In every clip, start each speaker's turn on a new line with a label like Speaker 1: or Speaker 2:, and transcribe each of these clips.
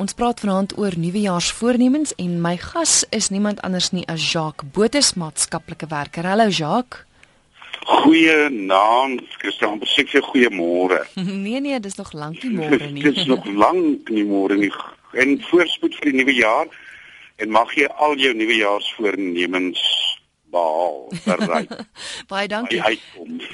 Speaker 1: Ons praat vanaand oor nuwejaarsvoornemens en my gas is niemand anders nie as Jacques Botha, maatskaplike werker. Hallo Jacques.
Speaker 2: Goeie naam, Christian. Presies goeie môre.
Speaker 1: nee nee, dis nog lank nie môre nie.
Speaker 2: dis nog lank nie môre nie. En voorspoed vir die nuwe jaar en mag jy al jou nuwejaarsvoornemens behaal bereik.
Speaker 1: Baie dankie.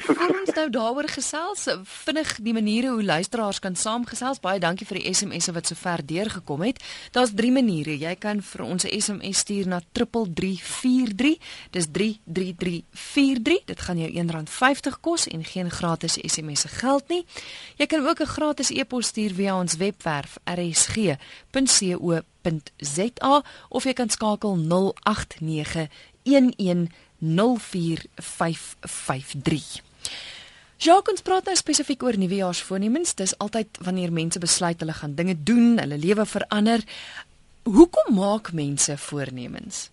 Speaker 1: Kom ons nou daaroor gesels vinnig die maniere hoe luisteraars kan saamgesels. Baie dankie vir die SMS'e wat sover deurgekom het. Daar's drie maniere. Jy kan vir ons 'n SMS stuur na 3343. Dis 33343. Dit gaan jou R1.50 kos en geen gratis SMS'e geld nie. Jy kan ook 'n gratis e-pos stuur via ons webwerf rsg.co.za of jy kan skakel 089 0891104553. Jacques ons praat nou spesifiek oor nuwejaarsvoornemens. Dis altyd wanneer mense besluit hulle gaan dinge doen, hulle lewe verander. Hoekom maak mense voornemens?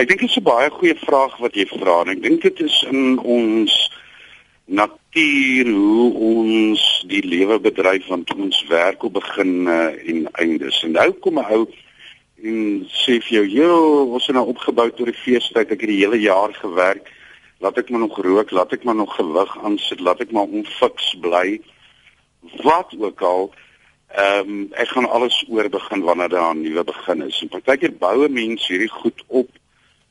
Speaker 2: Ek dink dit is 'n baie goeie vraag wat jy vra. Ek dink dit is in ons natuur hoe ons die lewe bedryf want ons werk op begin en eindes. En nou kom 'n ou en sê vir jou, "Jo, ons het nou opgebou tot die feestyd. Ek het die hele jaar gewerk. Laat ek maar nog rook, laat ek maar nog gewig aansit, laat ek maar onfiks bly." Wat ook al, ehm um, ek gaan alles oor begin wanneer daar 'n nuwe begin is. En partykeer boue mense hierdie goed op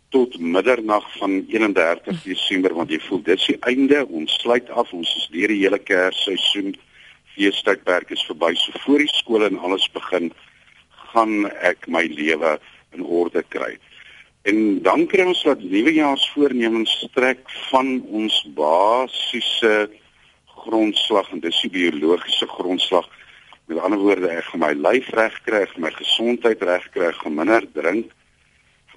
Speaker 2: tot middernag van 31 Desember want jy voel dis die einde, ons sluit af, ons is deur die hele Kersseisoen. Feestydperk is verby, so voor die skole en alles begin gaan ek my lewe in orde kry. En dan kry ons dat nuwejaarsvoornemens strek van ons basiese grondslag en dis die biologiese grondslag. Met ander woorde, ek gaan my lyf reg kry, my gesondheid reg kry, gaan minder drink,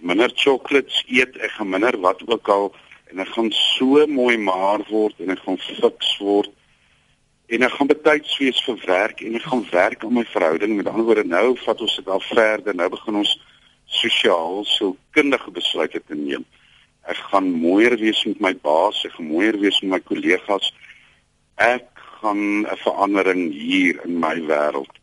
Speaker 2: minder chocolates eet, ek gaan minder wat ook al en ek gaan so mooi maar word en ek gaan fiks word en ek gaan betyds wees vir werk en ek gaan werk aan my verhouding. Met ander woorde nou vat ons dit al verder. Nou begin ons sosiaal so kundige besluite te neem. Ek gaan mooier wees met my baas ek gaan mooier wees met my kollegas. Ek gaan 'n verandering hier in my wêreld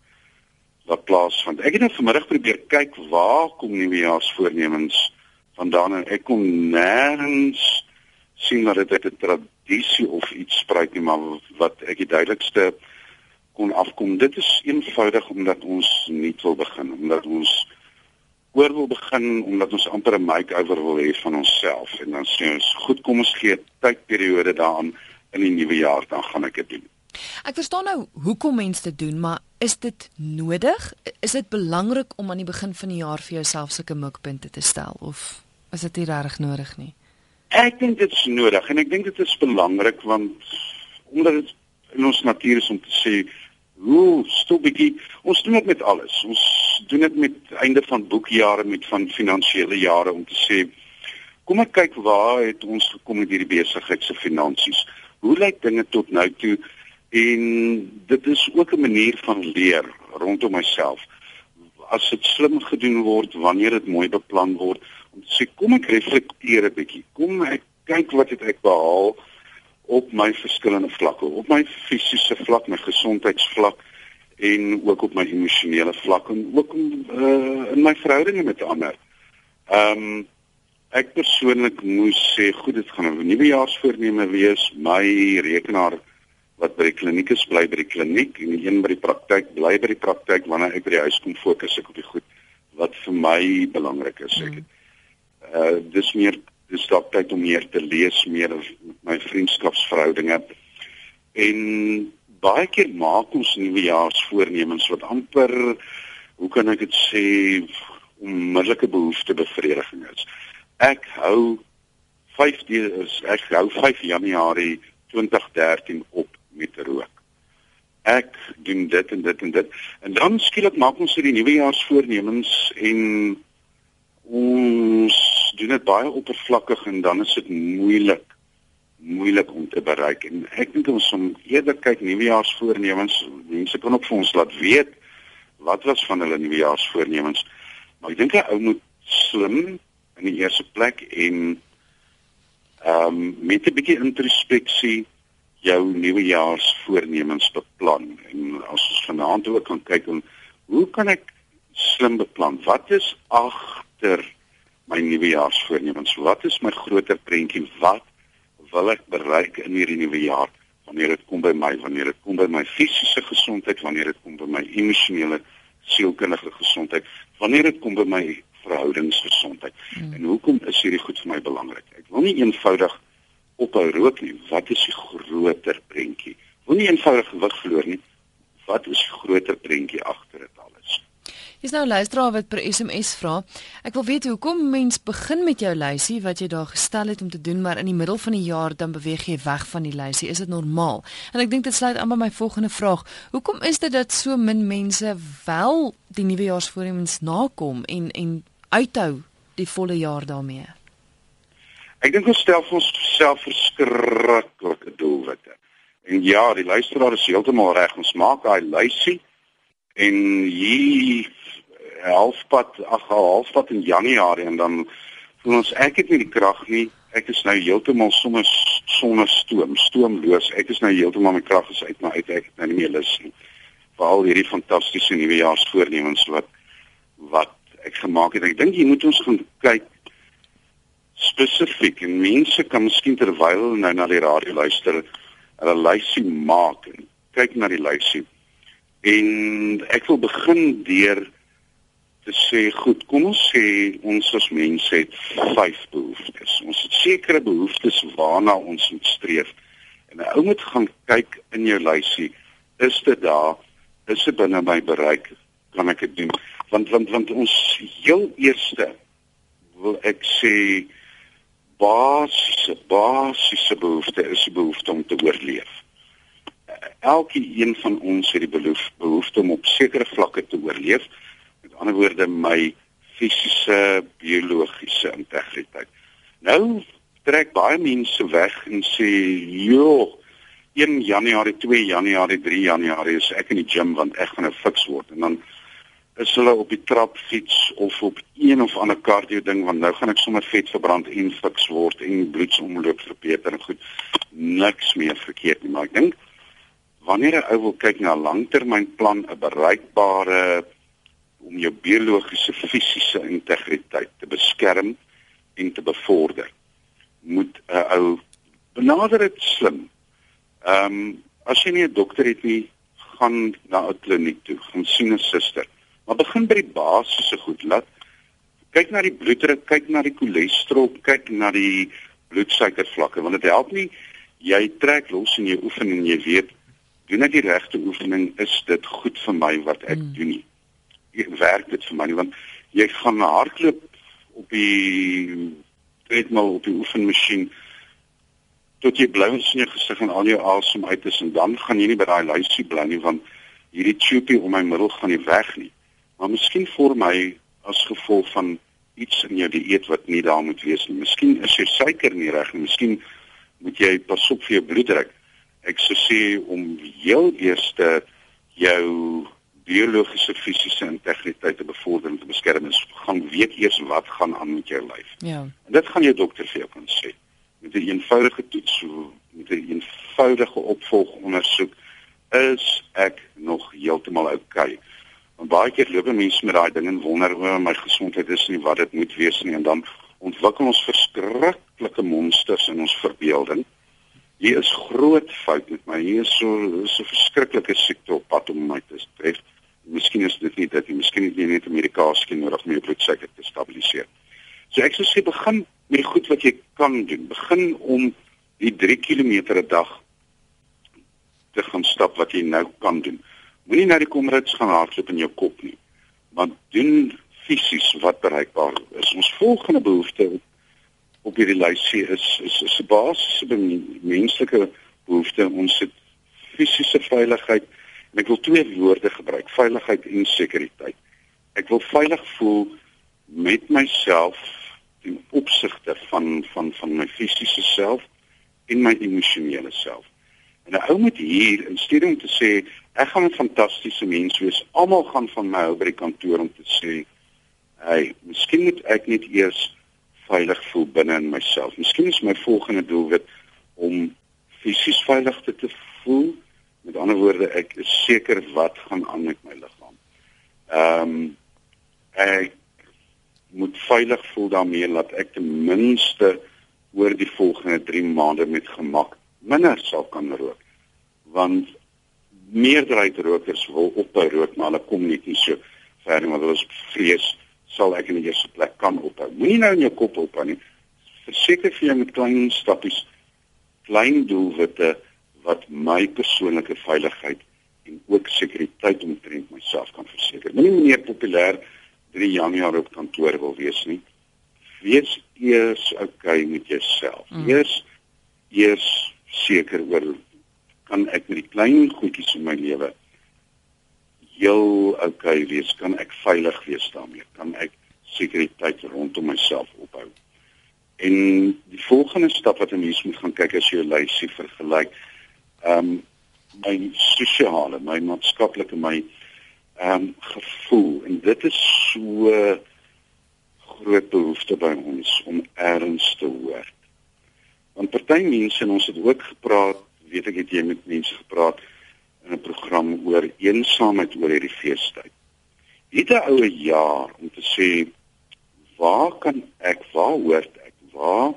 Speaker 2: wat plaasvind. Ek het nou vanmiddag probeer kyk waar kom nuwejaarsvoornemens vandaan en ek kom nêrens sien dat dit uit 'n tradisie of iets spruit nie, maar wat ek die duidelikste kon afkom. Dit is eenvoudig omdat ons nie wil begin, omdat ons oor wil begin omdat ons amper 'n make-over wil hê van onsself en dan sê ons, "Goed, kom ons gee tydperiode daaraan in die nuwe jaar dan gaan ek dit doen."
Speaker 1: Ek verstaan nou hoekom mense dit doen, maar is dit nodig? Is dit belangrik om aan die begin van die jaar vir jouself sulke mikpunte te stel of is dit nie regtig nodig nie?
Speaker 2: Ek dink dit is nodig en ek dink dit is belangrik want omdat dit in ons natuur is om te sê hoe stopbietjie ons doen dit met alles. Ons doen dit met einde van boekjare met van finansiële jare om te sê kom ek kyk waar het ons gekom met hierdie besigheid se finansies. Hoe lyk dinge tot nou toe? En dit is ook 'n manier van leer rondom myself. As dit slim gedoen word, wanneer dit mooi beplan word, om te sê kom ek reflekteer 'n bietjie. Kom ek kyk wat het ek behaal op my verskillende vlakke, op my fisiese vlak, my gesondheidsvlak en ook op my emosionele vlak en ook uh, in my verhoudinge met ander. Ehm um, ek persoonlik moes sê goed dit gaan 'n nuwejaarsvoorneme wees. My rekenaar wat by die kliniek is bly by die kliniek en die een by die praktyk bly by die praktyk wanneer ek by die huis kom fokus ek op die goed wat vir my belangrik is. Ek het uh dis meer dis dalk tyd om meer te lees meer oor my vriendskapsverhoudinge. En baie keer maak ons nuwejaarsvoornemens wat amper hoe kan ek dit sê onmiddellike behoefte bevrediging is. Ek hou 5 is ek hou 5 Januarie 2013 op met rook. Ek doen dit en dit en dit. En dan skielik maak ons hierdie nuwejaarsvoornemens en ons doen dit baie oppervlakkig en dan is dit moeilik moeilik om te bereik. En ek dink ons om eerder kyk nuwejaarsvoornemens. Mense kan ook vir ons laat weet wat was van hulle nuwejaarsvoornemens. Maar ek dink 'n ou moet slim in die eerste plek en ehm um, met 'n bietjie introspeksie jou nuwejaarsvoornemens beplan. En as ons vanaand ook kan kyk hoe kan ek slim beplan? Wat is agter my nuwejaarsvoornemens? Wat is my groter prentjie? Wat wil ek bereik in hierdie nuwe jaar? Wanneer dit kom by my, wanneer dit kom by my fisiese gesondheid, wanneer dit kom by my emosionele sielkundige gesondheid, wanneer dit kom by my verhoudingsgesondheid. Hmm. En hoekom is hierdie goed vir my belangrik? Ek wil nie eenvoudig ophou rook nie. Wat is die groter prentjie? Wil nie eenvoudig gewig verloor nie. Wat is die groter prentjie agter dit alles?
Speaker 1: Is nou luisteraar wat per SMS vra. Ek wil weet hoekom mens begin met jou lysie wat jy daar gestel het om te doen, maar in die middel van die jaar dan beweeg jy weg van die lysie. Is dit normaal? En ek dink dit sluit aan by my volgende vraag. Hoekom is dit dat so min mense wel die nuwejaarsvoornemens nakom en en uithou die volle jaar daarmee?
Speaker 2: Ek dink ons stel vir onsself verskriklike doelwitte. En ja, die luisteraar is heeltemal reg. Ons maak daai lysie en hier halfpad, ag halfpad in Januarie en dan voel ons ek het nie die krag nie. Ek is nou heeltemal sommer sonder stoom, stoomloos. Ek is nou heeltemal my krag is uit my uit. Ek het nou nie meer lus nie. Veral hierdie fantastiese nuwejaarsvoornemens wat wat ek gemaak het. Ek dink jy moet ons gaan kyk spesifiek en mense kan miskien terwyl nou na die radio luister, hulle lysie maak en kyk na die lysie. En ek wil begin deur te sê, goed, kom ons sê ons as mense het vyf behoeftes. Ons het sekere behoeftes waarna ons moet streef. En 'n ou moet gaan kyk in jou lysie, is dit daar? Is dit binne my bereik? Kan ek dit doen? want want want ons heel eerste wil ek sê basiese basiese behoefte is die behoefte om te oorleef. Elke een van ons het die behoefte behoefte om op sekere vlakke te oorleef. Met ander woorde my fisiese biologiese integriteit. Nou trek baie mense weg en sê, "Jo, 1 Januarie, 2 Januarie, 3 Januarie is ek in die gim want ek gaan nou fiks word." En dan is hulle op die trap fiets of op een of ander cardio ding want nou gaan ek sommer vet verbrand en fiks word en bloedsomloop verbeter en goed niks meer verkeerd nie maar ek dink wanneer 'n ou wil kyk na langtermynplan 'n bereikbare om jou biologiese fisiese integriteit te beskerm en te bevorder moet 'n ou benader dit slim. Ehm um, as jy nie 'n dokter het nie, gaan na 'n kliniek toe, gaan sien 'n suster. Maar begin by die basiese goed. Laat kyk na die bloeddruk, kyk na die cholesterol, kyk na die bloedsuikervlakke want dit help nie jy trek los en jy oefen en jy weet doen ek die regte oefening is dit goed vir my wat ek hmm. doen nie. Ek werk dit vir my nie want jy gaan hardloop op die treadmill op die oefenmasjien tot jy blou in jou gesig en al jou asem uit is en dan gaan jy nie by daai lysie bly nie want hierdie tubie om my middel gaan nie weg nie maar miskien vir my as gevolg van iets in jou dieet wat nie daar moet wees nie. Miskien is jy suiker nie reg nie. Miskien moet jy pas op vir jou bloeddruk. Ek sou sê om heel eerste jou biologiese fisiese integriteit te bevorder en te beskerm is gaan weet eers wat gaan aan met jou lyf. Ja. En dit gaan jou dokter vir jou kan sê. Met 'n eenvoudige toets, met 'n eenvoudige opvolgondersoek is ek nog heeltemal oukei. Okay. Want baie keer loop mense met daai ding en wonder oor my gesondheid is nie wat dit moet wees nie en dan ontwikkel ons verskriklike monsters in ons verbeelding. Hier is groot fout met my. Hier is so so verskriklike siekte op pad om my te tref. Miskien is dit nie dat jy miskien nie net Amerikaanse nodig meer bloedsuiker te stabiliseer. So ek sou sê begin met die goed wat jy kan doen. Begin om die 3 km 'n dag te gaan stap wat jy nou kan doen. Moenie na die komrits gaan hardloop in jou kop nie. Want doen fisies wat bereikbaar is. Ons volgende behoefte op hierdie lysie is is 'n basiese menslike behoefte. Ons het fisiese veiligheid en ek wil twee woorde gebruik: veiligheid en sekuriteit. Ek wil veilig voel met myself in opsigte van van van my fisiese self en my emosionele self. En 'n ou moet hier in steede om te sê ek gaan 'n fantastiese mens wees, almal gaan van my hou by die kantoor om te sê, "Hey, miskien moet ek net eers veilig voel binne in myself. Miskien is my volgende doelwit om fisies veilig te, te voel. Met ander woorde, ek is seker wat gaan aan met my liggaam." Ehm um, ek moet veilig voel daarmee dat ek ten minste oor die volgende 3 maande met gemak minder sal kan rook. Want meerderheid rokers wil ophou rook, maar hulle kom net nie so ver nie want hulle is vrees sal ek in die eerste plek kan ophou. Moenie nou in jou kop ophou nie. Verseker vir jou met klein stappies, klein doelwitte wat my persoonlike veiligheid en ook sekuriteit omtrent myself kan verseker. Moenie meneer populêr 3 Januarie op kantoor wil wees nie. Wees eers okay met jouself. Mm. Eers eers seker oor kan ek met die klein goedjies in my lewe heel okay wees? Kan ek veilig wees daarmee? Kan ek sekuriteit rondom myself ophou? En die volgende stap wat 'n mens moet gaan kyk as jy 'n lysie vergelyk, ehm um, my sosiale, my maatskaplike, my ehm um, gevoel en dit is so groot behoefte by ons om erns te hoor. Want party mense en ons het ook gepraat, weet ek het jy met mense gepraat in 'n program oor eensaamheid oor hierdie feestyd. Het 'n oue jaar om te sê waar kan ek, waar hoort ek, waar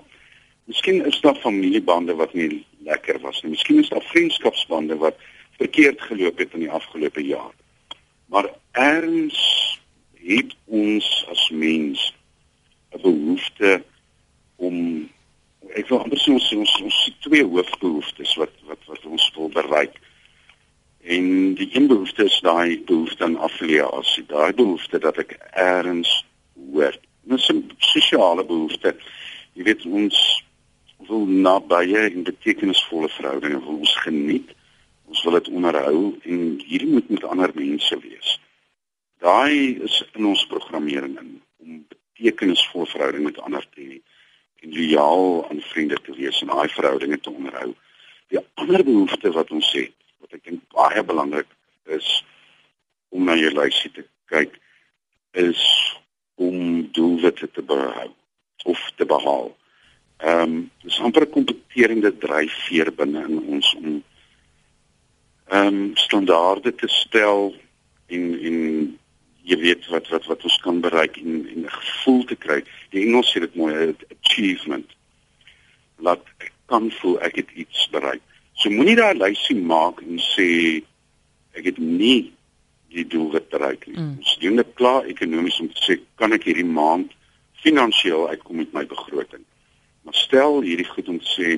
Speaker 2: Miskien is daar familiebande wat nie lekker was nie. Miskien is daar vriendskapsbande wat verkeerd geloop het in die afgelope jaar. Maar erns het ons as mens 'n behoefte om ek wil amper sê ons ons, ons twee hoofbehoeftes wat wat wat ons wil bereik. En die een behoefte is daai behoefte aan affiliasie, daai behoefte dat ek erns hoort. Dit is 'n sosiale behoefte. Jy weet ons wil nabye en betekenisvolle verhoudinge wil ons geniet. Ons wil dit onderhou en hierdie moet met ander mense wees. Daai is in ons programmering in om betekenisvolle verhoudinge met ander te hê en lojaal aan vriende te wees en daai verhoudinge te onderhou. Die ander behoefte wat ons het, wat ek dink baie belangrik is om na jou lysie te kyk is om doelwitte te behou of te behaal. Ehm um, dis amper 'n kompeterende dryfveer binne in ons om ehm um, standaarde te stel en en jy weet wat wat wat ons kan bereik en en 'n gevoel te kry. Die Engels sê dit mooi, achievement. Laat ek kan voel ek het iets bereik. So moenie daai lysie maak en sê ek het nie die doel bereik nie. Mm. Ons doen dit klaar ekonomies om te sê kan ek hierdie maand finansiëel uitkom met my begroting. Maar stel hierdie goed om te sê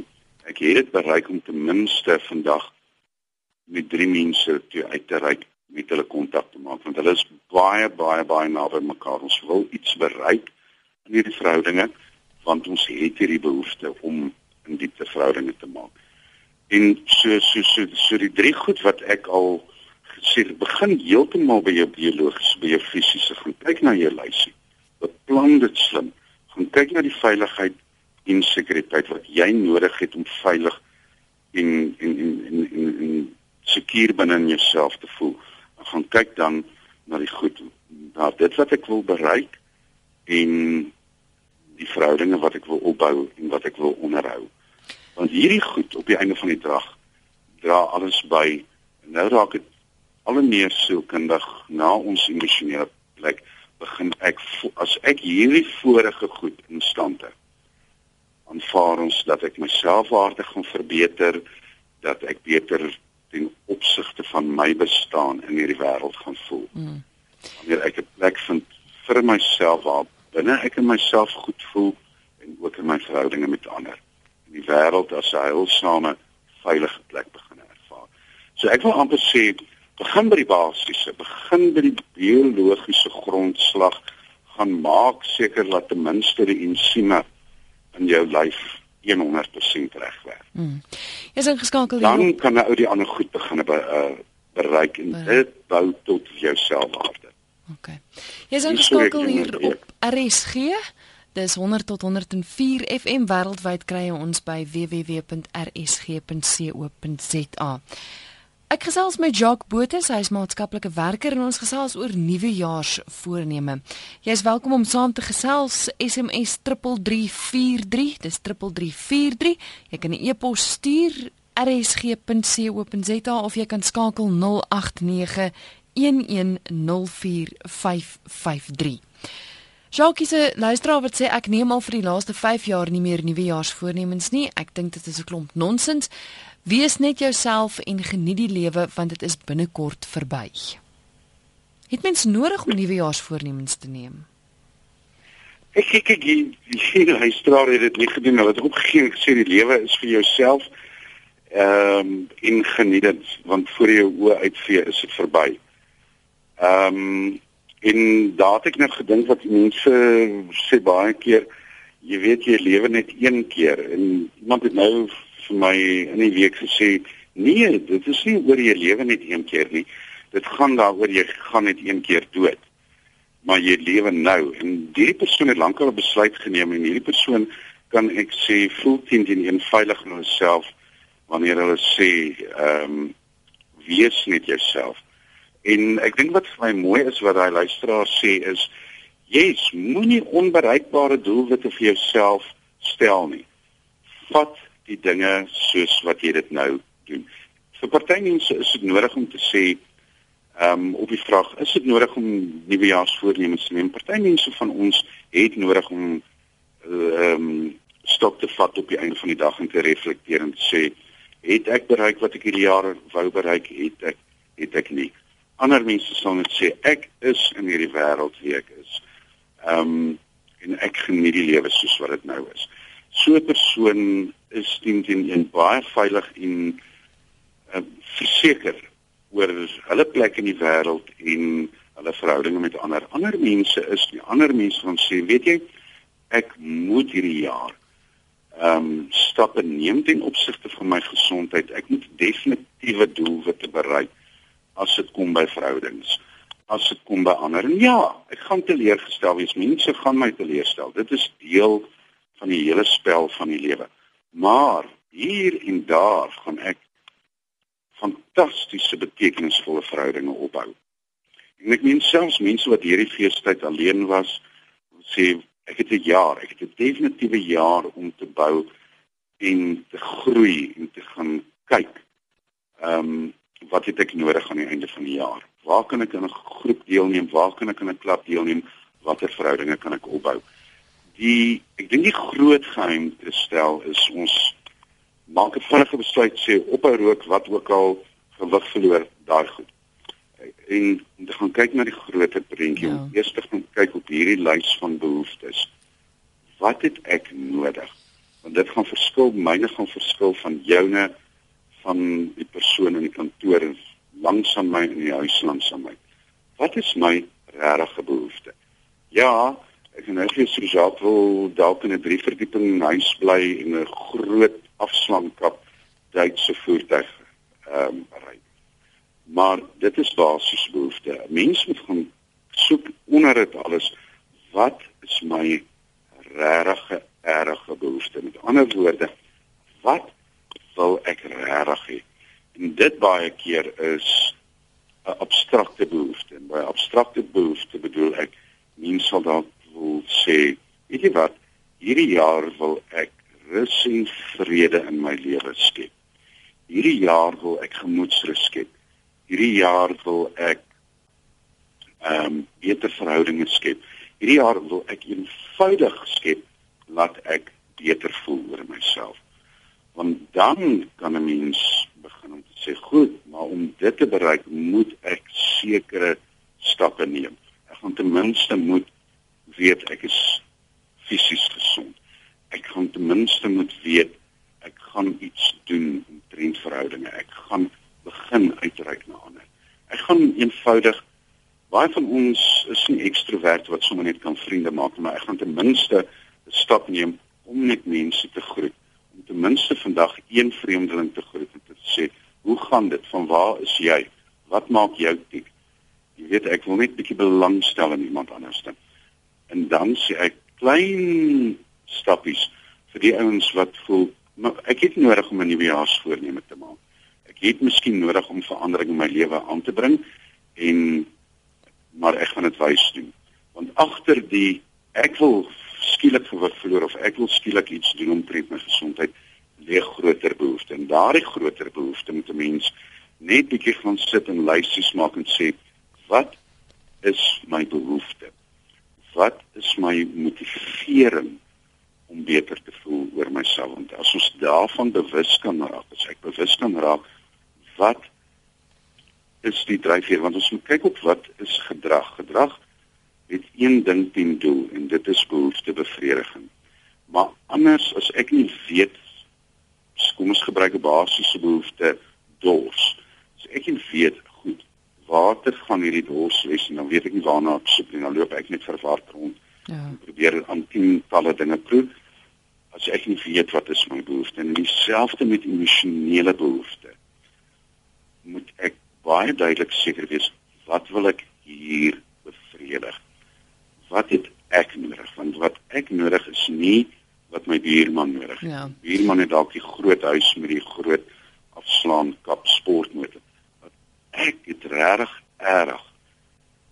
Speaker 2: ek het dit bereik om ten minste vandag met drie mense te uit te reik met hulle kontak te maak want hulle is baie baie baie naby mekaar. Ons wil iets bereik in hierdie verhoudinge want ons het hierdie behoefte om in diepte verhoudinge te maak. En so so so so die drie goed wat ek al gesê het, begin heeltemal by jou biologies, by jou fisiese. Gaan kyk na jou lysie. Beplan dit slim. Gaan kyk na die veiligheid en sekuriteit wat jy nodig het om veilig en en en en en, en seker binne in jouself te voel. Gaan kyk dan na die goed, na dit wat ek wil bereik en die verhoudinge wat ek wil opbou en wat ek wil onderhou. Want hierdie goed op die einde van die dag dra alles by. Nou raak dit al meer sielkundig na ons emosionele plek begin ek as ek hierdie vorige goed in stand het aanvaar ons dat ek myself waardig gaan verbeter dat ek beter ten opsigte van my bestaan in hierdie wêreld gaan voel. Mm. Wanneer ek 'n plek vind vir myself waar binne ek in myself goed voel en ook in my verhoudinge met ander die wêreld as 'n heilsame veilige plek begin ervaar. So ek wil amper sê begin by die basiese, begin by die biologiese grondslag gaan maak seker dat ten minste die ensieme in jou lyf 100% regwerk.
Speaker 1: Mm. Jy's ingeskakel
Speaker 2: hier. Dan kan 'n ou die ander goed begin by uh bereik en dit bou tot jou selfwaarde.
Speaker 1: OK. Jy's ingeskakel hier op RSG. Dis 100 tot 104 FM wêreldwyd kry ons by www.rsg.co.za. Ek gesels met Jacques Botha, hy is maatskaplike werker en ons gesels oor nuwejaarsvoorneme. Jy is welkom om saam te gesels SMS 3343, dis 3343. Jy kan 'n e-pos stuur rsg.co.za of jy kan skakel 089 1104553. Jacques se luisteraar wat sê ek neem al vir die laaste 5 jaar nie meer nuwejaarsvoornemens nie. Ek dink dit is 'n klomp nonsens. Wees net jouself en geniet die lewe want dit is binnekort verby. Het mens nodig om nuwejaarsvoornemens te neem?
Speaker 2: Ek kyk ek die luisteraar het dit nie gedoen hulle het opgegee gesê die lewe is vir jouself. Ehm um, en geniet dit want voor jou oë uitvee is dit verby. Ehm um, En daar het ek net gedink wat mense sê baie keer, jy weet jy lewe net een keer en iemand het nou vir my in die week gesê, nee, dit is nie oor jy lewe net een keer nie. Dit gaan daaroor jy gaan net een keer dood. Maar jy lewe nou en hierdie persoon het lankal 'n besluit geneem en hierdie persoon kan ek sê voel teen die een veilig in homself wanneer hulle sê ehm um, wees net jouself En ek dink wat vir my mooi is wat daai luisteraar sê is jy's moenie onbereikbare doelwitte vir jouself stel nie. Vat die dinge soos wat jy dit nou doen. Vir party mense is dit nodig om te sê ehm um, op die vraag is dit nodig om nuwejaarsvoornemens te neem? Party mense van ons het nodig om ehm um, stop te vat op die einde van die dag en te reflekteer en te sê het ek bereik wat ek hierdie jaar wou bereik? Het ek het ek nie? Ander mense sal net sê ek is in hierdie wêreld wie ek is. Ehm um, en ek geniet die lewe soos wat dit nou is. So 'n persoon is teen teen een baie veilig en uh, verseker oor hulle plek in die wêreld en hulle verhoudinge met ander. Ander mense is nie ander mense van sê, weet jy, ek moet hierdie jaar ehm um, stappe neem ten opsigte van my gesondheid. Ek moet definitiewe doelwitte bereik as dit kom by verhoudings as dit kom by ander. En ja ek gaan teleurgestel wees mense gaan my teleurstel. Dit is deel van die hele spel van die lewe. Maar hier en daar gaan ek fantastiese betekenisvolle verhoudinge opbou en ek meen selfs mense wat hierdie feestyd alleen was sê ek het 'n jaar ek het 'n definitiewe jaar om te bou en te groei en te gaan kyk. Ehm um, wat het ek nodig aan die einde van die jaar? Waar kan ek in 'n groep deelneem? Waar kan ek in 'n klub deelneem? Watter verhoudinge kan ek opbou? Die ek dink die groot geheim te stel is ons maak 'n vinnige besluit sê ophou rook wat ook al gewig verloor daai goed. En om te gaan kyk na die groter prentjie, ja. eers te gaan kyk op hierdie lys van behoeftes. Wat het ek nodig? Want dit gaan verskil, myne gaan verskil van joune van die persoon in kantoor langs aan my in die huis langs aan my. Wat is my regte behoefte? Ja, ek het nou vir Suzette wil dalk in 'n drie verdieping huis bly en 'n groot afslankap Duitse voertuig ehm um, ry. Maar dit is basiese behoefte. 'n Mens moet gaan soek onder dit alles wat is my regte erge behoefte? Met ander woorde, wat wil ek regtig hê. En dit baie keer is 'n abstrakte behoefte. En by abstrakte behoefte bedoel ek mens sal dalk wil sê, weet jy wat, hierdie jaar wil ek rus en vrede in my lewe skep. Hierdie jaar wil ek gemoedsrus skep. Hierdie jaar wil ek ehm um, beter verhoudinge skep. Hierdie jaar wil ek eenvoudig skep laat ek beter voel oor myself want dan kan 'n mens begin om te sê goed, maar om dit te bereik moet ek sekere stappe neem. Ek gaan ten minste moet weet ek is fisies gesond. Ek gaan ten minste moet weet ek gaan iets doen om trend verhoudinge. Ek gaan begin uitreik na ander. Ek gaan eenvoudig baie van ons is nie ekstrovert wat sommer net kan vriende maak, maar ek gaan ten minste 'n stap neem om net mense te groet om ten minste vandag een vreemdeling te groet en te sê, "Hoe gaan dit? Van waar is jy? Wat maak jou tik?" Jy weet, ek wil net 'n bietjie belangstel in iemand anders dan. En dan sê ek klein stappies vir die ouens wat voel, "Maar ek het nodig om 'n nuwe jaarsvoorneme te maak. Ek het miskien nodig om verandering in my lewe aan te bring en maar ek gaan dit wys doen." Want agter die ek wil skielik gewig verloor of ek wil skielik iets doen om tred my gesondheid lê groter behoefte. En daardie groter behoefte moet 'n mens net bietjie gaan sit en lysies maak en sê wat is my behoefte? Wat is my motivering om beter te voel oor myself? Want as ons daarvan bewus kan raak as ek bewus kan raak wat is die dryfveer? Want ons moet kyk op wat is gedrag. Gedrag het een ding ten doel en dit is behoeftebevrediging maar anders as ek nie weet kom ons gebruik 'n basiese behoefte dors as ek nie weet goed water gaan hierdie dors wes en dan weet ek nie waarna ek soek nie dan loop ek net verward rond Ja. Probeer aan tientalle dinge proe as ek nie weet wat is my behoefte en dieselfde met emosionele behoefte. Moet ek baie duidelik seker wees wat wil ek hier? Wat het ek nodig? Want wat ek nodig is nie wat my buurman nodig het. Ja. Buurman het dalk die groot huis met die groot afslaan kap sportmotor. Wat ek het regtig erg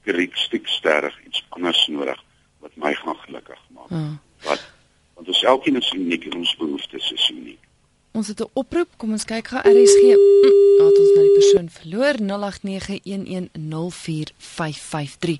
Speaker 2: kritiek sterk iets anders nodig wat my gaan gelukkig maak. Ja. Wat want ons elkeen is uniek en ons behoeftes is uniek.
Speaker 1: Ons het 'n oproep, kom ons kyk gou RSG. Laat ons nou die persoon verloor 0891104553.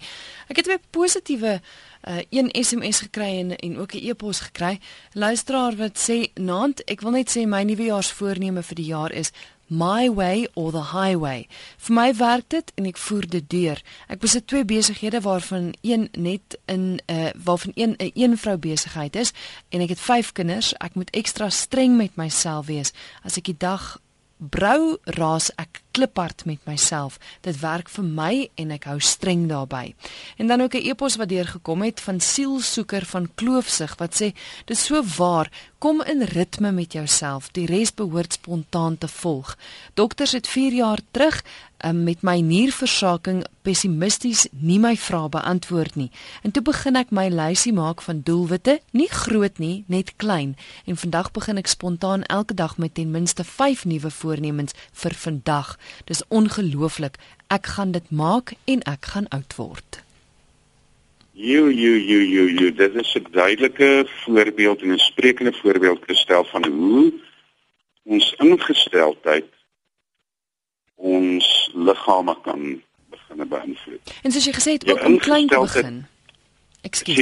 Speaker 1: Ek het 'n positiewe uh, een SMS gekry en en ook 'n e-pos gekry. Luisteraar wat sê: "Naand, ek wil net sê my nuwejaarsvoorneme vir die jaar is my way or the highway. Vir my werk dit en ek voer dit deur. Ek besit twee besighede waarvan een net in 'n uh, waarvan een 'n een, een vrou besigheid is en ek het 5 kinders. Ek moet ekstra streng met myself wees as ek die dag brou raas ek kliphard met myself. Dit werk vir my en ek hou streng daarbey. En dan ook 'n e-pos wat deurgekom het van sielsoeker van Kloofsig wat sê dis so waar, kom in ritme met jouself. Die res behoort spontaan te volg. Dokters het 4 jaar terug um, met my nierversaking pessimisties nie my vrae beantwoord nie. En toe begin ek my lysie maak van doelwitte, nie groot nie, net klein. En vandag begin ek spontaan elke dag met ten minste 5 nuwe voornemens vir vandag. Dis ongelooflik. Ek gaan dit maak en ek gaan oud word.
Speaker 2: Jo jo jo jo jo, dit is 'n duidelike voorbeeld en 'n sprekende voorbeeld gestel van hoe ons ingesteldheid ons liggame kan begin beïnvloed.
Speaker 1: En soos jy gesê het, ook om klein te begin. Ekskuus.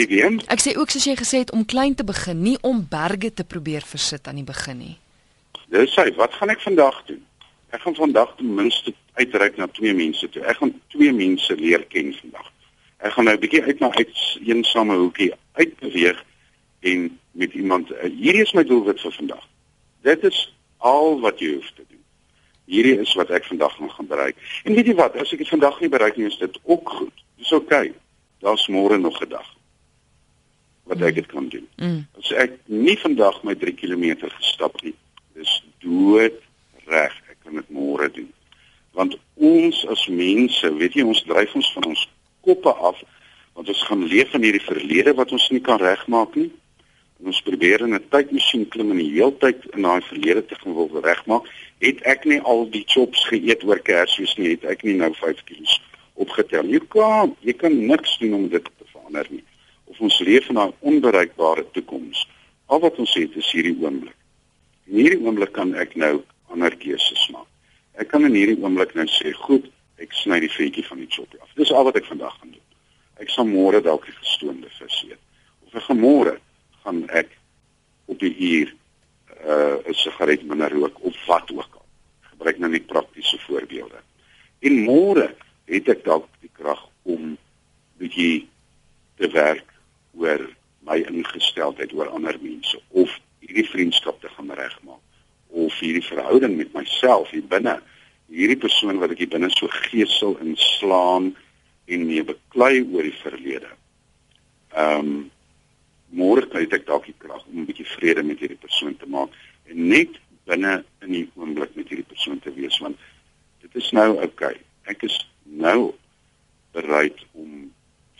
Speaker 1: Ek sê ook soos jy gesê het om klein te begin, nie om berge te probeer versit aan die begin nie.
Speaker 2: Dis hy, wat gaan ek vandag doen? Ek gaan vandag ten minste uitreik na twee mense toe. Ek gaan twee mense leer ken vandag. Ek gaan nou 'n bietjie uit na uit eensame hoekie uitbeweeg en met iemand uh, hierdie is my doelwit vir vandag. Dit is al wat jy hoef te doen. Hierdie is wat ek vandag nog gaan bereik. En weet jy wat, as ek dit vandag nie bereik nie, is dit ook goed. Dis oukei. Okay. Daar's môre nog 'n dag wat ek dit kan doen. Mm. As ek nie vandag my 3 km gestap het nie, dis dood reg kan dit môre doen. Want ons as mense, weet jy, ons dryf ons van ons koppe af want ons gaan leef in hierdie verlede wat ons nie kan regmaak nie. Ons probeer in 'n tydmasjien klim en die hele tyd in daai verlede te gaan wil regmaak. Het ek nie al die chops geëet oor Kersfees nie, het ek nie nou 5 kg opgetel. Jy kan, jy kan niks doen om dit te verander nie. Of ons leef in 'n onbereikbare toekoms. Al wat ons het is hierdie oomblik. In hierdie oomblik kan ek nou ander keuses maak. Ek kan in hierdie oomblik net sê, goed, ek sny die vetjie van die choppie af. Dis al wat ek vandag gaan doen. Ek sal môre dalk die gestoomde vis eet. Of ek môre gaan ek op die uur uh 'n sigaret minder rook of wat ook al. Gebruik nou net praktiese voorbeelde. En môre het ek dalk die krag om bietjie te werk oor my ingesteldheid oor ander mense of hierdie vriendskap te gaan regmaak of hierdie verhouding met myself hier binne hierdie persoon wat ek hier binne so geesel en slaan en mee beklei oor die verlede. Ehm um, môre kan ek dalk die krag om 'n bietjie vrede met hierdie persoon te maak en net binne in die oomblik met hierdie persoon te wees want dit is nou. Okay. Ek is nou bereid om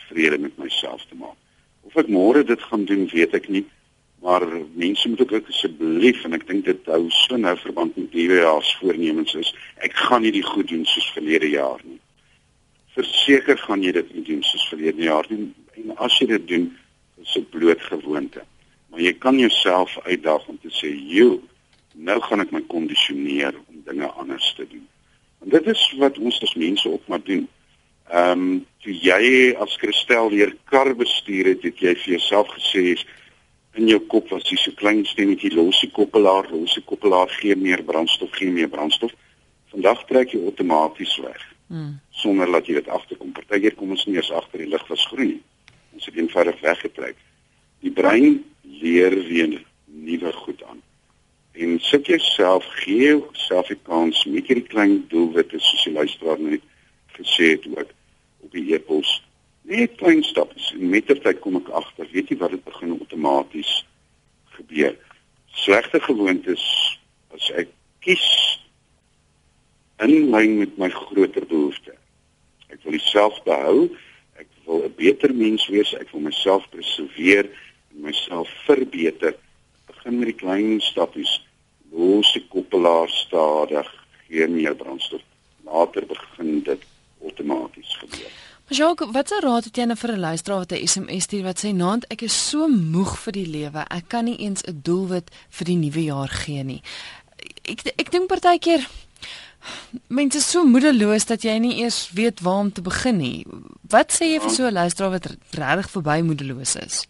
Speaker 2: vrede met myself te maak. Of ek môre dit gaan doen, weet ek nie maar mense moet ook asseblief en ek dink dit hou so nou verband met die jaar se voornemens is ek gaan nie die goed doen soos verlede jaar nie. Verseker gaan jy dit nie doen soos verlede jaar nie. En as jy dit doen is dit bloot gewoonte maar jy kan jouself uitdaag om te sê joe nou gaan ek my kondisioneer om dinge anders te doen. En dit is wat ons as mense op maar doen. Ehm um, toe jy as Christel weer kar bestuur het, het jy vir jouself gesê in jou kop was jy so klein stemmetjie losie koppelaar, losie koppelaar gee meer brandstof, gee meer brandstof. Vandag trek jy outomaties weg. Mm. Sonder dat jy dit agterkom. Partykeer kom ons nie eens agter die lig was groen nie. Ons het eenvoudig weggetrek. Die brein leer weer nuwe goed aan. En sit jouself gee self die kans met hierdie klein doelwitte soos jy luister net gesê het ook op die epos net klein stappe en met die tyd kom ek agter weet jy wat dit begin outomaties gebeur slegte gewoontes as ek kies in lyn met my groter behoeftes ek wil myself behou ek wil 'n beter mens wees ek wil myself preserveer en myself verbeter begin met die klein stappies. Los die koppelaar stadig, gee meer brandstof. Later begin dit outomaties gebeur.
Speaker 1: Jacques, wat se raad het jy nou vir 'n luisteraar wat 'n SMS stuur wat sê naand ek is so moeg vir die lewe, ek kan nie eens 'n doelwit vir die nuwe jaar gee nie. Ek ek dink partykeer mense is so moedeloos dat jy nie eers weet waar om te begin nie. Wat sê jy vir so 'n luisteraar wat regtig verby moedeloos is?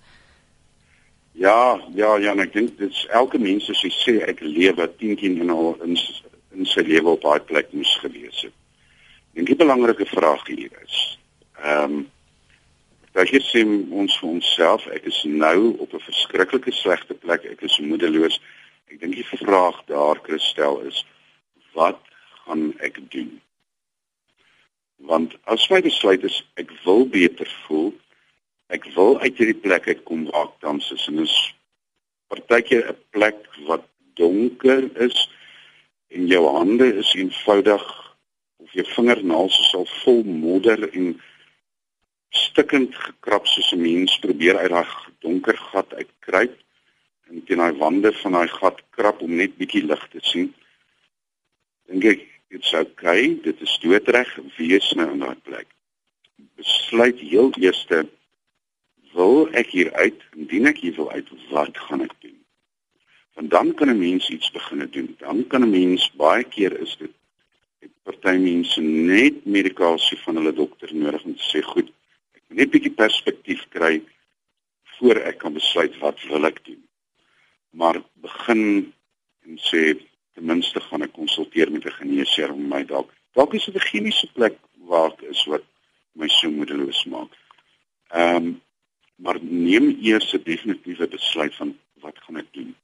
Speaker 2: Ja, ja, ja, ek dink dit is elke mens as hy sê ek lewe 10 teen in al in, in sy lewe op daai plek moes gewees het. Dink die belangrike vraag hier is. Ehm um, dat jy sê ons vir onsself, ek is nou op 'n verskriklike slegte plek, ek is moedeloos. Ek dink die vraag daar Christel is wat gaan ek doen? Want as my besluit is ek wil beter voel, ek wil uit hierdie plek uitkom waar ek tans is en is partykeer 'n plek wat donker is en jou hande is eenvoudig of jou vingernaels is al vol modder en stikkend gekrap soos 'n mens probeer uit daai donker gat uitkruip en teen daai wande van daai gat krap om net bietjie lig te sien dink ek dit's okay dit is doodreg wees nou in daai plek besluit heel eerste wil ek hier uit, indien ek hier wil uit, wat gaan ek doen? Want dan kan 'n mens iets begin doen. Dan kan 'n mens baie keer is dit party mense net medikasie van hulle dokter nodig om te sê goed, net 'n bietjie perspektief kry voor ek kan besluit wat wil ek doen. Maar begin en sê ten minste gaan ek konsulteer met 'n geneesheer om my dalk dalk is dit 'n chemiese plek waar ek is wat my so moedeloos maak. Ehm um, maar neem eers 'n definitiewe besluit van wat gaan ek doen.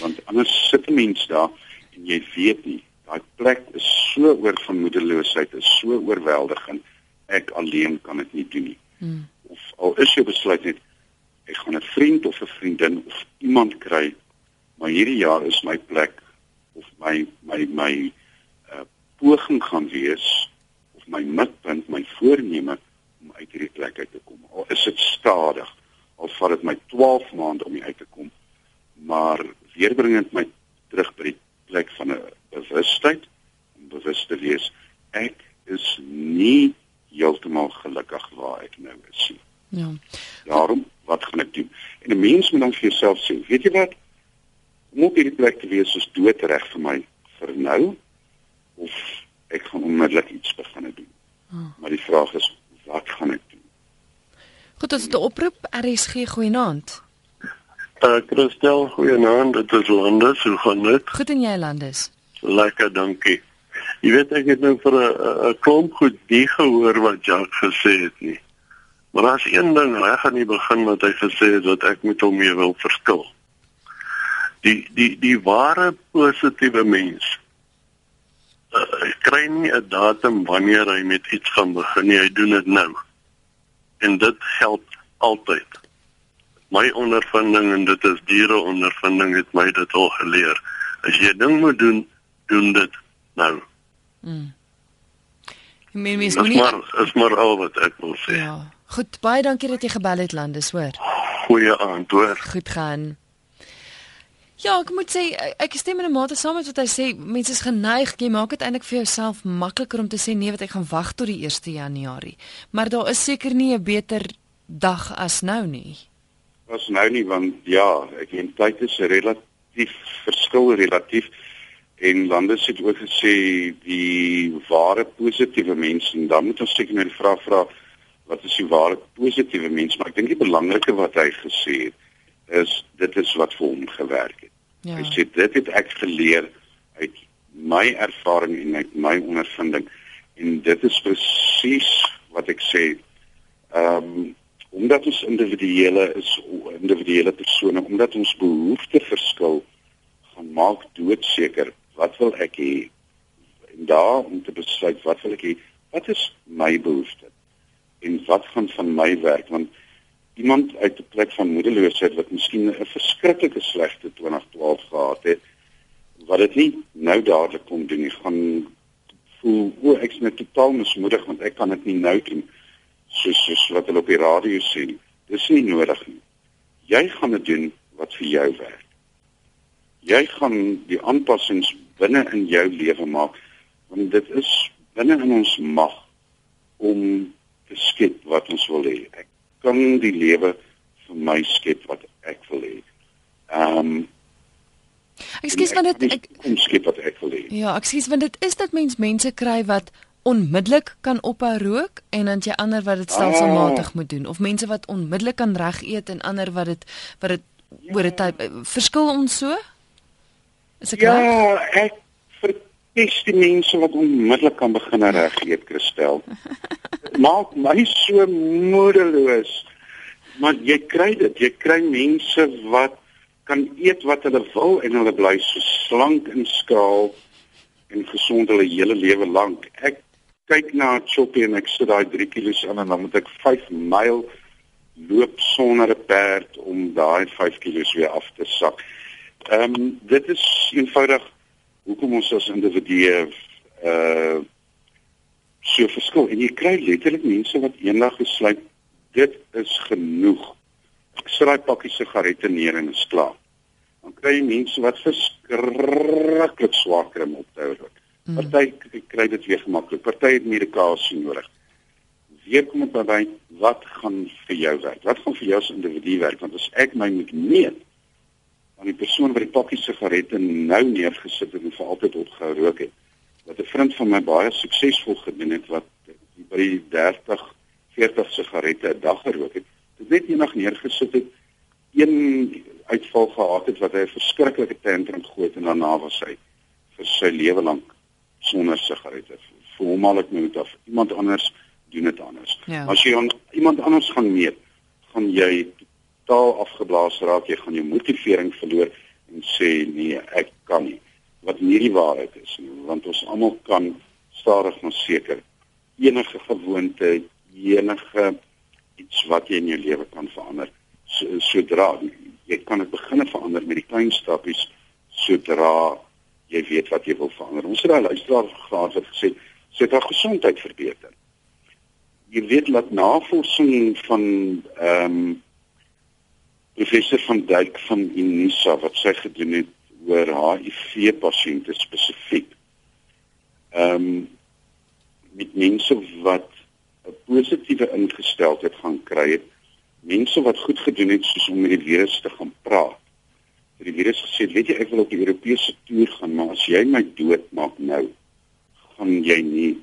Speaker 2: Want anders sit 'n mens daar en jy weet nie, daai plek is so oor van moedeloosheid, is so oorweldigend. Ek alleen kan dit nie doen nie. Hmm. Of al is jou besluit net ek gaan 'n vriend of 'n vriendin of iemand kry, maar hierdie jaar is my plek of my my my uh, poging gaan wees of my mikpunt, my voorneme om uit hierdie plek uit te kom. Al is dit stadig, al vat dit my 12 maande om uit te kom, maar weerbringend my terug by die plek van 'n bewustheid om bewus te wees ek is nie heeltemal gelukkig waar ek nou is nie. Ja. Daarom, wat gaan ek doen? En 'n mens jouself sê, weet jy wat? Moet hierdie plek te wees soos doodreg vir my vir nou of ek gaan onmiddellik iets begin doen. Oh. Maar die vraag is wat gaan ek doen?
Speaker 1: Goed, dit is 'n oproep. RSG goeienaand.
Speaker 3: Uh Christel, goeienaand. Dit is Landes. Hoe gaan dit?
Speaker 1: Goed en jy Landes?
Speaker 3: Lekker, dankie. Jy weet ek het nou vir 'n 'n klomp goed die gehoor wat Jacques gesê het nie. Maar daar's een ding reg aan die begin wat hy gesê het wat ek met hom mee wil verskil. Die die die ware positiewe mens uh, kry nie 'n datum wanneer hy met iets gaan begin nie, hy doen dit nou. En dit help altyd. My ondervinding en dit is diere ondervinding het my dit al geleer. As jy 'n ding moet doen, doen dit nou. Mm.
Speaker 1: Jy meen mens moet nie
Speaker 3: maar is maar al wat ek wil sê.
Speaker 1: Ja. Goed, baie dankie dat jy gebel het Landes, hoor.
Speaker 3: Goeie aand, hoor.
Speaker 1: Goed gaan. Ja, ek moet sê ek stem in 'n mate saam met wat hy sê. Mense is geneig, jy maak dit eintlik vir jouself makliker om te sê nee, wat ek gaan wag tot die 1 Januarie. Maar daar is seker nie 'n beter dag as nou nie.
Speaker 2: As nou nie want ja, ek en tyd is relatief verskil relatief. En Landis het ook gesê die ware positiewe mens en dan moet ons seker nou die vraag vra wat is die ware positiewe mens? Maar ek dink die belangrike wat hy gesê het is dit is wat vir hom gewerk het. Ja. Hy sê dit het ek geleer uit my ervaring en uit my ondervinding en dit is presies wat ek sê ehm um, omdat ons individuele is individuele persone omdat ons behoeftes verskil gaan maak doodseker wat wil ek hê en daar om te besluit wat wil ek hê wat is my behoefte en wat gaan van my werk? Want iemand uit 'n plek van moedeloosheid wat miskien 'n verskriklike slegte 2012 gehad het wat dit nie nou dadelik kom doen nie gaan voel o ek is net totaal mismoedig want ek kan dit nie nou doen soos soos wat hulle op die radio sê. Dis nie nodig nie. Jy gaan dit doen wat vir jou werk. Jy gaan die aanpassings binne in jou lewe maak want dit is binne in ons mag om te skep wat ons wil hê ek kan die lewe vir my skep wat ek wil hê ehm um,
Speaker 1: Ekskuus want dit
Speaker 2: ek kom skep wat ek wil hê.
Speaker 1: Ja, ekskuus want dit is dat mens mense kry wat onmiddellik kan ophou rook en dan jy ander wat dit stelselmatig ah. moet doen of mense wat onmiddellik kan reg eet en ander wat dit wat dit ja. oor 'n tyd verskil ons so?
Speaker 2: Is ek Ja, reg? ek verkies die mense wat onmiddellik kan begin reg eet, Christel. Maak my so moedeloos. Maar jy kry dit, jy kry mense wat kan eet wat hulle wil en hulle bly so slank en skaal en gesond hulle hele lewe lank. Ek kyk na Choppy en ek sit daai 3 kg aan en dan moet ek 5 myl loop sonder 'n perd om daai 5 kg weer af te sak. Ehm um, dit is eenvoudig hoekom ons as individue uh so verskil en jy kry letterlik mense wat eendag besluit dit is genoeg sit daai pakkie sigarette neer en is klaar. Dan kry jy mense wat verskriklik swaar kry om op te hou. Mm. Party kry dit weer gemaklik. Party het medikasie nodig. Weer kom dit by wat gaan vir jou werk? Wat gaan vir jou as individu werk? Want as ek my moet meet aan die persoon wat die pakkie sigarette nou neergesit het en vir altyd opgehou rook het, wat 'n vriend van my baie suksesvol gedoen het wat by 30 40 sigarette 'n dag gerook het Dit net eendag neergesit het, een uitval gehad het wat hy 'n verskriklike tantrum gooi en daarna was hy vir sy lewe lank sonder sigarette. Vir hom al ek moet af. Iemand anders doen dit anders. Ja. As jy aan iemand anders gaan meet, gaan jy totaal afgeblaas raak, jy gaan jou motivering verloor en sê nee, ek kan nie. Wat nie die waarheid is nie, want ons almal kan stadig maar seker enige gewoonte, enige iets wat jy in jou lewe kan verander so, sodra jy kan dit begin verander met die klein stappies sodra jy weet wat jy wil verander. Ons het daai luisteraar gehad wat gesê sy het haar gesondheid verbeter. Jy weet dat navorsing van ehm um, professor van Duyk van Unisa wat sy gedoen het oor HIV pasiënte spesifiek. Ehm um, met mense wat 'n positiewe ingesteldheid gaan kry het. Mense wat goed gedoen het soos om met die virus te gaan praat. Die virus gesê, "Weet jy, ek wil op die Europese toer gaan, maar as jy my dood maak nou, gaan jy nie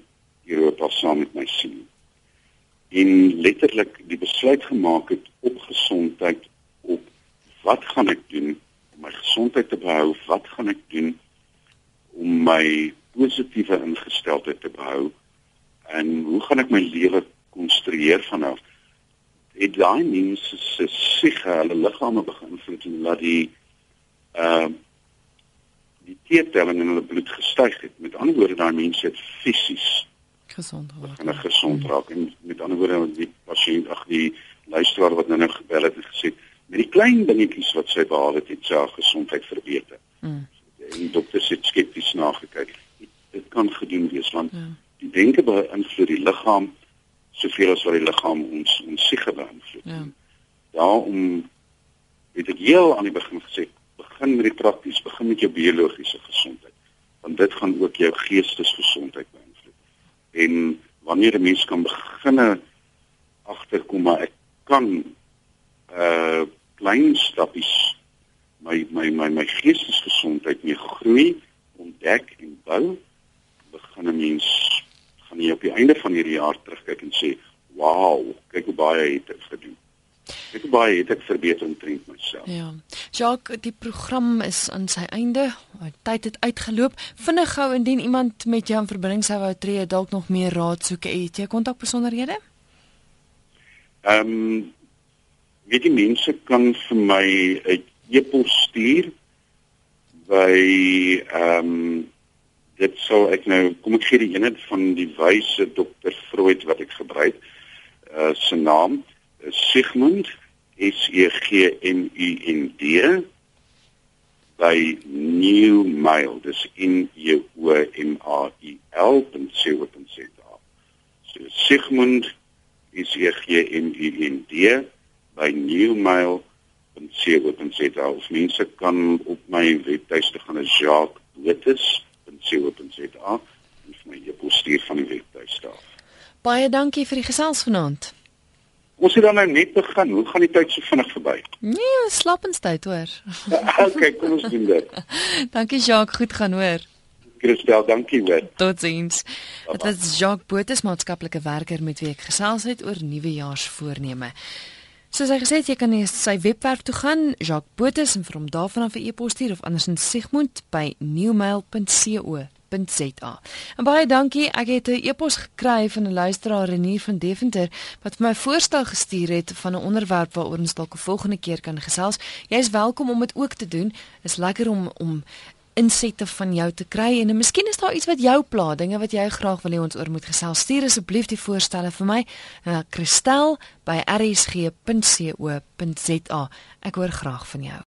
Speaker 2: Europa saam met my sien." En letterlik die besluit gemaak het op gesondheid wat gaan ek doen om my gesondheid te behou? Wat gaan ek doen om my positiewe ingesteldheid te behou? en hoe gaan ek my lewe konstrueer vanaf het daai mense se sig hulle liggame begin voel laat die ehm uh, die teertelling in hulle bloed gestyg het met ander woorde daai mense het fisies
Speaker 1: gesond raak
Speaker 2: en gesond raak en met ander woorde die pasiënt ag die luisteraar wat nou nou gebel het het gesê met die klein dingetjies wat sy behaal het het sy gesondheid verbeter mm. en die dokters het skepties nagekyk dit kan gedoen wees want ja die denke beïnvloed die liggaam soveel as wat die liggaam ons ons siege beïnvloed. Ja. Daarom het ek heel aan die begin gesê, begin met die prakties, begin met jou biologiese gesondheid, want dit gaan ook jou geestesgesondheid beïnvloed. En wanneer 'n mens kan beginne agterkom maar ek kan uh klein stappies my my my my geestesgesondheid mee groei ontdek en bou, begin 'n mens gaan jy op die einde van hierdie jaar terugkyk en sê, "Wow, kyk hoe baie het ek gedoen." Ek baie het ek verbeter omtrent myself.
Speaker 1: Ja. Jacques, die program is aan sy einde. Tyd het uitgeloop. Vinnig gou indien iemand met jou in verbinding sou wou tree, dalk nog meer raad soek, het jy kontakbesonderhede?
Speaker 2: Ehm um, weet die mense kan vir my 'n e-pos stuur by ehm um, dit sou ek nou kom ek gee die eenheid van die wyse dokter Freud wat ek gebruik uh se naam Sigmund S E G M U N D by New Mail dis in U O M A I L .co .za so Sigmund S E G M U N D by newmail.co.za. Of mense kan op my webtuiste gaan na jacques.co.za en vir my e-pos stuur van die webtuiste af.
Speaker 1: Baie dankie vir die gesels vanaand.
Speaker 2: Ons het dan nou net begin. Hoe gaan die tyd so vinnig verby?
Speaker 1: Nee, slappenstyd hoor.
Speaker 2: okay, kom ons doen dit.
Speaker 1: dankie Jacques, goed gaan hoor.
Speaker 2: Christel, dankie weer.
Speaker 1: Totsiens. Dit was Jacques Botes, maatskaplike werker met wie ek gesels het oor nuwejaarsvoorneme. Soos hy gesê het, jy kan nie sy webwerf toe gaan, Jacques Botes en vir hom daarvan af 'n e-pos stuur of andersins Sigmund by newmail.co.za. En baie dankie. Ek het 'n e-pos gekry van 'n luisteraar Renier van Deventer wat vir my voorstel gestuur het van 'n onderwerp waaroor ons dalk 'n volgende keer kan gesels. Jy is welkom om dit ook te doen. Dit is lekker om om insette van jou te kry en, en miskien is daar iets wat jou pla, dinge wat jy graag wil hê ons oor moet gesels. Stuur asseblief die voorstelle vir my na kristel@rsg.co.za. Ek hoor graag van jou.